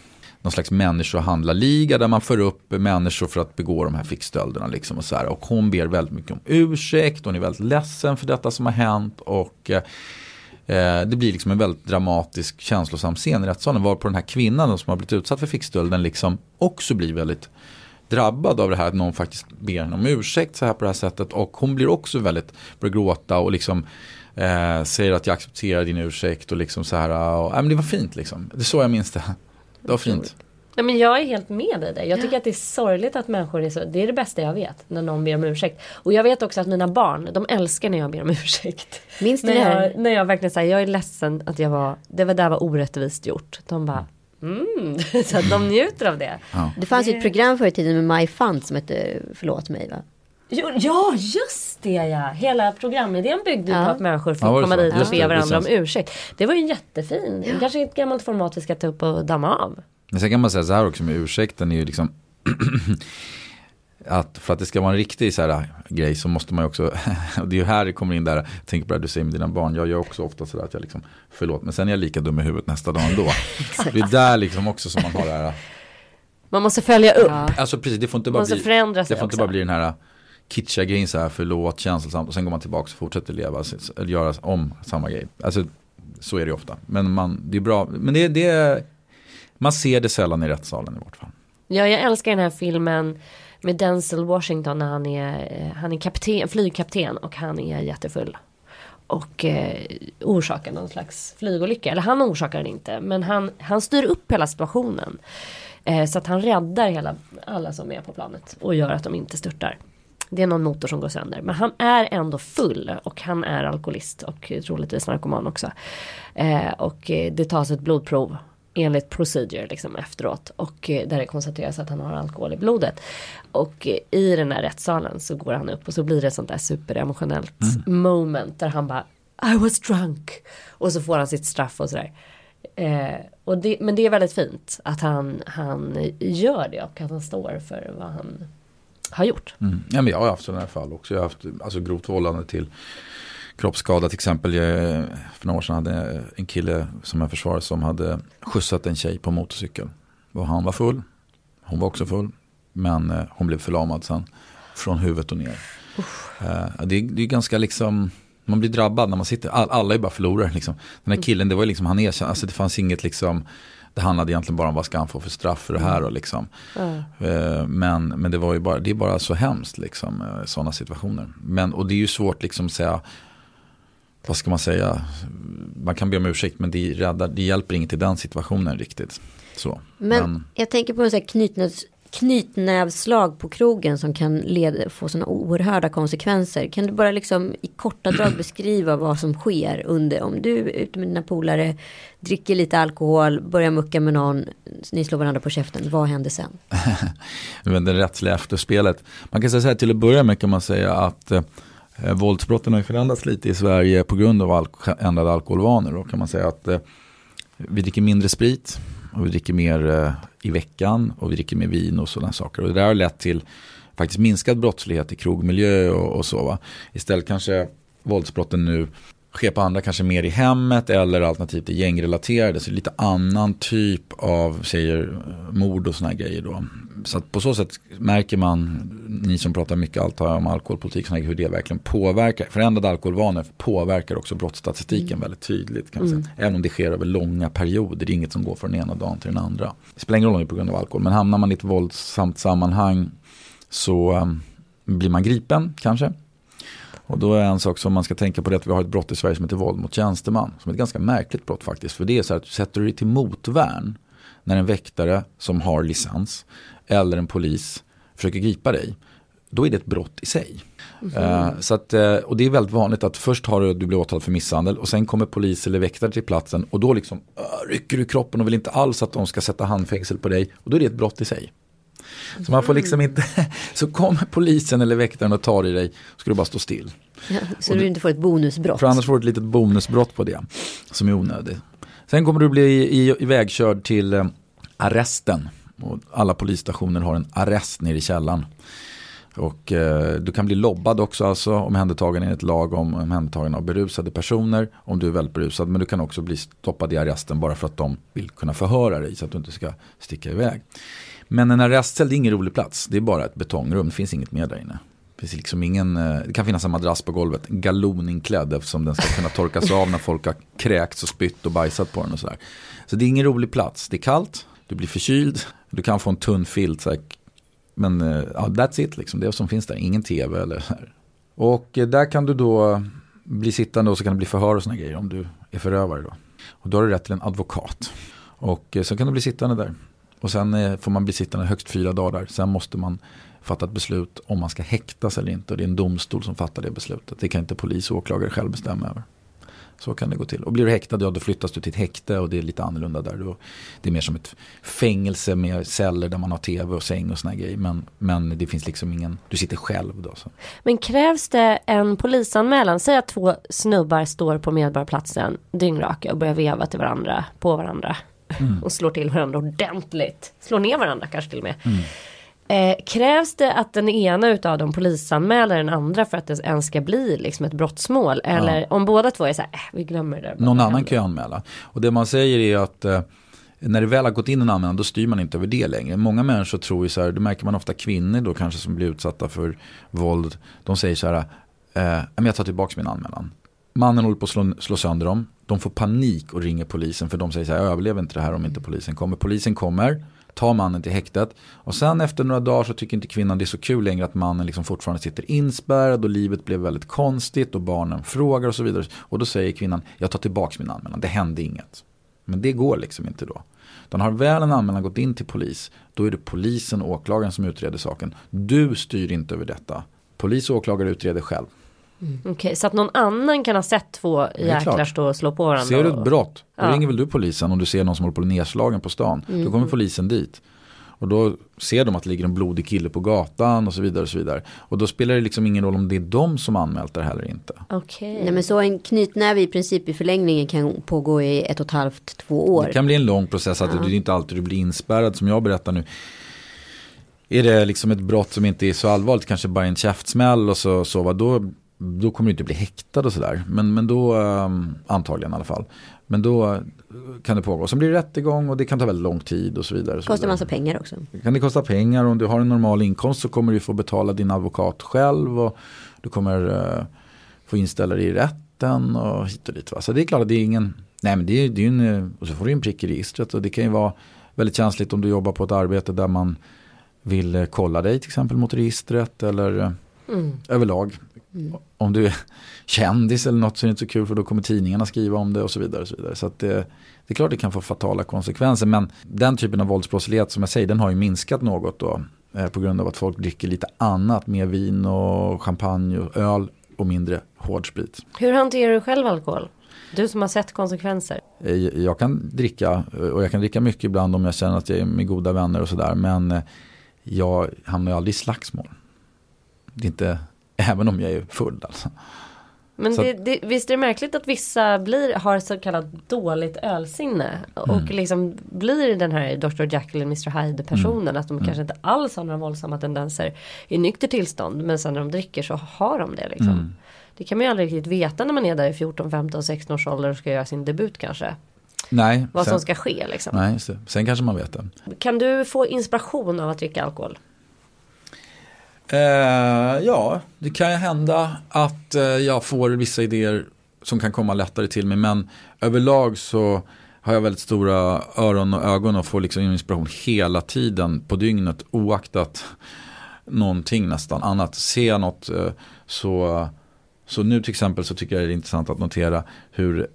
någon slags människohandlarliga där man för upp människor för att begå de här fickstölderna. Liksom och, så här. och hon ber väldigt mycket om ursäkt, hon är väldigt ledsen för detta som har hänt. Och eh, eh det blir liksom en väldigt dramatisk känslosam scen i rättssalen. Var på den här kvinnan som har blivit utsatt för fickstölden liksom också blir väldigt drabbad av det här att någon faktiskt ber henne om ursäkt så här på det här sättet. Och hon blir också väldigt, börjar gråta och liksom Eh, säger att jag accepterar din ursäkt och liksom så här. Och, äh, men det var fint liksom. Det är så jag minns det. Det var fint. Nej, men jag är helt med dig där. Jag tycker att det är sorgligt att människor är så. Det är det bästa jag vet. När någon ber om ursäkt. Och jag vet också att mina barn, de älskar när jag ber om ursäkt. Minns du när, det jag, när jag verkligen säger jag är ledsen att jag var, det var där var orättvist gjort. De bara, mm. så att de njuter av det. Ja. Det fanns ju ett program förr i tiden med My Fun som hette Förlåt mig va? Jo, ja, just det ja. Hela programidén byggde Ja. på att människor fick Ja, komma så? dit och be det, varandra om ursäkt. Det var ju jättefin. Kanske ett gammalt format vi ska ta upp och damma av. Men sen kan man säga så här också med ursäkten är ju liksom att för att det ska vara en riktig så här grej så måste man ju också, och det är ju här det kommer in där, tänker på det du säger med dina barn, jag gör också ofta sådär att jag liksom, förlåt, men sen är jag lika dum i huvudet nästa dag ändå. det är där liksom också som man har det här, Man måste följa upp. Ja. alltså precis, det får inte bara bli, det får inte bara bli den här kitschiga grejen så här, förlåt, känslosamt och sen går man tillbaka och fortsätter leva, eller göra om samma grej. Alltså så är det ju ofta, men man, det är bra, men det, det man ser det sällan i rättssalen i vart fall. Ja, jag älskar den här filmen med Denzel Washington när han är, eh, han är kapten, flygkapten och han är jättefull. Och eh, orsakar någon slags flygolycka. Eller han orsakar den inte. Men han, han styr upp hela situationen. Eh, så att han räddar hela, alla som är på planet. Och gör att de inte störtar. Det är någon motor som går sönder. Men han är ändå full. Och han är alkoholist. Och troligtvis narkoman också. Eh, och eh, det tas ett blodprov. Enligt procedure liksom efteråt. Och eh, där det konstateras att han har alkohol i blodet. Och eh, i den här rättssalen så går han upp och så blir det ett sånt där superemotionellt moment där han bara I was drunk. Och så får han sitt straff och sådär. Eh, och det, men det är väldigt fint att han, han gör det och att han står för vad han har gjort. Mm. Ja, men jag har haft sådana här fall också. Jag har haft alltså, grovt vållande till kroppsskada till exempel. Jag, för några år sedan hade jag en kille som jag försvarade som hade skjutsat en tjej på motorcykel. Och han var full. Hon var också full. Men eh, hon blev förlamad sen. Från huvudet och ner. Eh, det, är- det är ganska liksom. Man blir drabbad när man sitter. All, alla är bara förlorare liksom. Den här killen, det var liksom han erkände. Alltså det fanns inget liksom. Det handlade egentligen bara om vad ska han få för straff för det här och liksom. Eh, Men, men det var ju bara, det är bara så hemskt liksom, sådana situationer. Men, och det är ju svårt liksom att säga, vad ska man säga, man kan be om ursäkt men det, räddar, det hjälper inget i den situationen riktigt. Så. Men, jag tänker på en sån här knytnävs, knytnävslag på krogen som kan leda, få sådana oerhörda konsekvenser. Kan du bara liksom i korta drag beskriva vad som sker under, om du är ute med dina polare, dricker lite alkohol, börjar mucka med någon, ni slår varandra på käften, vad händer sen? men det rättsliga efterspelet. Man kan säga så här till att börja med kan man säga att eh, våldsbrotten har förändrats lite i Sverige på grund av alko- ändrade alkoholvanor. Då kan man säga att eh, vi dricker mindre sprit och vi dricker mer eh, i veckan och vi dricker mer vin och sådana saker. Och det där har lett till faktiskt minskad brottslighet i krogmiljö och, och så. Va? Istället kanske våldsbrotten nu sker på andra, kanske mer i hemmet eller alternativt är gängrelaterade. Så lite annan typ av, säger, mord och sådana här grejer då. Så på så sätt märker man, ni som pratar mycket allt här om alkoholpolitik, såna här, hur det verkligen påverkar. Förändrade alkoholvanor påverkar också brottsstatistiken väldigt tydligt. Kan man säga. Även om det sker över långa perioder, det är inget som går från den ena dagen till den andra. Det spelar ingen roll om det är på grund av alkohol, men hamnar man i ett våldsamt sammanhang så um, blir man gripen kanske. Och då är en sak som man ska tänka på det att vi har ett brott i Sverige som heter våld mot tjänsteman. Som är ett ganska märkligt brott faktiskt. För det är så här att sätter du dig till motvärn när en väktare som har licens eller en polis försöker gripa dig. Då är det ett brott i sig. Eh, så att, eh, och det är väldigt vanligt att först har du, du blir åtalad för misshandel och sen kommer polis eller väktare till platsen och då liksom uh, rycker du kroppen och vill inte alls att de ska sätta handfängsel på dig och då är det ett brott i sig. Så man får liksom inte, så kommer polisen eller väktaren och tar i dig, så ska du bara stå still. Ja, så du inte får ett bonusbrott. För annars får du ett litet bonusbrott på det, som är onödigt. Sen kommer du bli i- ivägkörd till eh, arresten. Och alla polisstationer har en arrest nere i källaren. Och eh, du kan bli lobbad också, alltså omhändertagen enligt lag om omhändertagen av berusade personer. Om du är väldigt berusad, men du kan också bli stoppad i arresten bara för att de vill kunna förhöra dig så att du inte ska sticka iväg. Men en arrestcell det är ingen rolig plats, det är bara ett betongrum, det finns inget mer där inne. Det, finns liksom ingen, eh, det kan finnas en madrass på golvet, galoninklädd eftersom den ska kunna torkas av när folk har kräkts och spytt och bajsat på den och sådär. Så det är ingen rolig plats, det är kallt, du blir förkyld, du kan få en tunn filt, så här, men eh, ja, that's it, liksom. det som finns där, ingen tv eller så här. Och eh, där kan du då bli sittande och så kan det bli förhör och sådana grejer om du är förövare då. Och då har du rätt till en advokat. Och eh, så kan du bli sittande där. Och sen får man bli sittande högst fyra dagar. Sen måste man fatta ett beslut om man ska häktas eller inte. Och det är en domstol som fattar det beslutet. Det kan inte polis och åklagare själv bestämma över. Så kan det gå till. Och blir du häktad, ja då flyttas du till ett häkte och det är lite annorlunda där. Då, det är mer som ett fängelse med celler där man har tv och säng och såna grejer. Men, men det finns liksom ingen, du sitter själv då. Så. Men krävs det en polisanmälan? Säg att två snubbar står på Medborgarplatsen dyngraka och börjar veva till varandra, på varandra. Mm. Och slår till varandra ordentligt. Slår ner varandra kanske till och med. Mm. Eh, krävs det att den ena utav dem polisanmäler den andra för att det ens ska bli liksom ett brottsmål? Eller ja. om båda två är så här, äh, vi glömmer det. Någon annan kan ju anmäla. Och det man säger är att eh, när det väl har gått in en anmälan då styr man inte över det längre. Många människor tror ju så här, det märker man ofta kvinnor då kanske som blir utsatta för våld. De säger så här, eh, jag tar tillbaka min anmälan. Mannen håller på att slå, slå sönder dem. De får panik och ringer polisen för de säger så här, jag överlever inte det här om inte polisen kommer. Polisen kommer tar mannen till häktet. Och sen efter några dagar så tycker inte kvinnan det är så kul längre att mannen liksom fortfarande sitter inspärrad och livet blev väldigt konstigt och barnen frågar och så vidare. Och då säger kvinnan, jag tar tillbaka min anmälan, det hände inget. Men det går liksom inte då. Den har väl en anmälan gått in till polis, då är det polisen och åklagaren som utreder saken. Du styr inte över detta. Polis och åklagare utreder själv. Mm. Okej, okay, så att någon annan kan ha sett två jäklar stå och slå på varandra? Ser du ett brott, då ja. ringer väl du polisen om du ser någon som håller på nedslagen på stan. Mm. Då kommer polisen dit. Och då ser de att det ligger en blodig kille på gatan och så vidare. Och så vidare. Och då spelar det liksom ingen roll om det är de som anmält det eller inte. Okej. Okay. Nej men så en knytnäve i princip i förlängningen kan pågå i ett och ett halvt, två år. Det kan bli en lång process, att ja. det är inte alltid du blir inspärrad som jag berättar nu. Är det liksom ett brott som inte är så allvarligt, kanske bara en käftsmäll och så, så vad, då då kommer du inte bli häktad och sådär. Men, men då, um, antagligen i alla fall. Men då uh, kan det pågå. Sen blir det rättegång och det kan ta väldigt lång tid och så vidare. Kostar vidare. massa pengar också. Kan det kosta pengar. Om du har en normal inkomst så kommer du få betala din advokat själv. Och du kommer uh, få inställa dig i rätten och hit och dit. Va? Så det är klart att det är ingen, nej men det är, det är en, uh, och så får du en prick i registret. Och det kan ju vara väldigt känsligt om du jobbar på ett arbete där man vill kolla dig till exempel mot registret. Eller mm. överlag. Mm. Om du är kändis eller något så är det inte så kul för då kommer tidningarna skriva om det och så vidare. Och så vidare. så det, det, är klart det kan få fatala konsekvenser men den typen av våldsbrottslighet som jag säger den har ju minskat något då. Eh, på grund av att folk dricker lite annat, mer vin och champagne och öl och mindre hårdsprit. Hur hanterar du själv alkohol? Du som har sett konsekvenser. Eh, jag kan dricka och jag kan dricka mycket ibland om jag känner att jag är med goda vänner och sådär. Men eh, jag hamnar ju aldrig i slagsmål. Det är inte Även om jag är full alltså. Men det, det, visst är det märkligt att vissa blir, har så kallat dåligt ölsinne. Och mm. liksom blir den här Dr. Jekyll och Mr. Hyde personen. Mm. Att de mm. kanske inte alls har några våldsamma tendenser i nykter tillstånd. Men sen när de dricker så har de det liksom. Mm. Det kan man ju aldrig riktigt veta när man är där i 14, 15, 16 års ålder och ska göra sin debut kanske. Nej. Vad sen, som ska ske liksom. Nej, sen kanske man vet det. Kan du få inspiration av att dricka alkohol? Eh, ja, det kan ju hända att eh, jag får vissa idéer som kan komma lättare till mig. Men överlag så har jag väldigt stora öron och ögon och får liksom inspiration hela tiden på dygnet oaktat någonting nästan annat. Ser jag något eh, så, så nu till exempel så tycker jag det är intressant att notera hur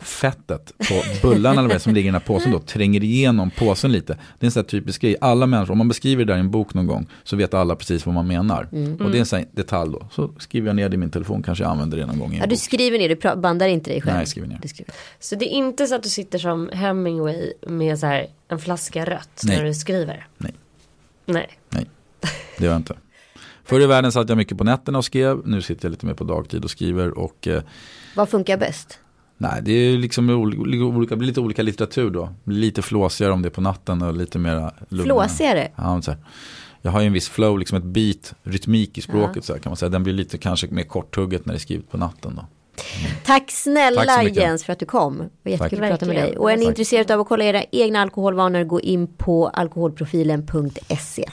fettet på bullarna eller som ligger i den här påsen då tränger igenom påsen lite. Det är en sån här typisk grej. Alla människor, om man beskriver det där i en bok någon gång så vet alla precis vad man menar. Mm. Och det är en sån detalj då. Så skriver jag ner det i min telefon, kanske jag använder det någon gång i en Ja, du bok. skriver ner, du bandar inte dig själv. Nej, jag skriver ner. Skriver. Så det är inte så att du sitter som Hemingway med så här en flaska rött Nej. när du skriver? Nej. Nej. Nej, det gör jag inte. Förr i världen satt jag mycket på nätterna och skrev. Nu sitter jag lite mer på dagtid och skriver. Och, eh, Vad funkar bäst? Nej, det är liksom olika, blir lite olika litteratur då. Lite flåsigare om det är på natten och lite mer Flåsigare? Ja, så här. Jag har ju en viss flow, liksom ett beat, rytmik i språket ja. så här, kan man säga. Den blir lite kanske mer korthugget när det är skrivet på natten då. Mm. Tack snälla Tack Jens för att du kom. Det var jättekul att prata med dig. Och är ni intresserade av att kolla era egna alkoholvanor gå in på alkoholprofilen.se.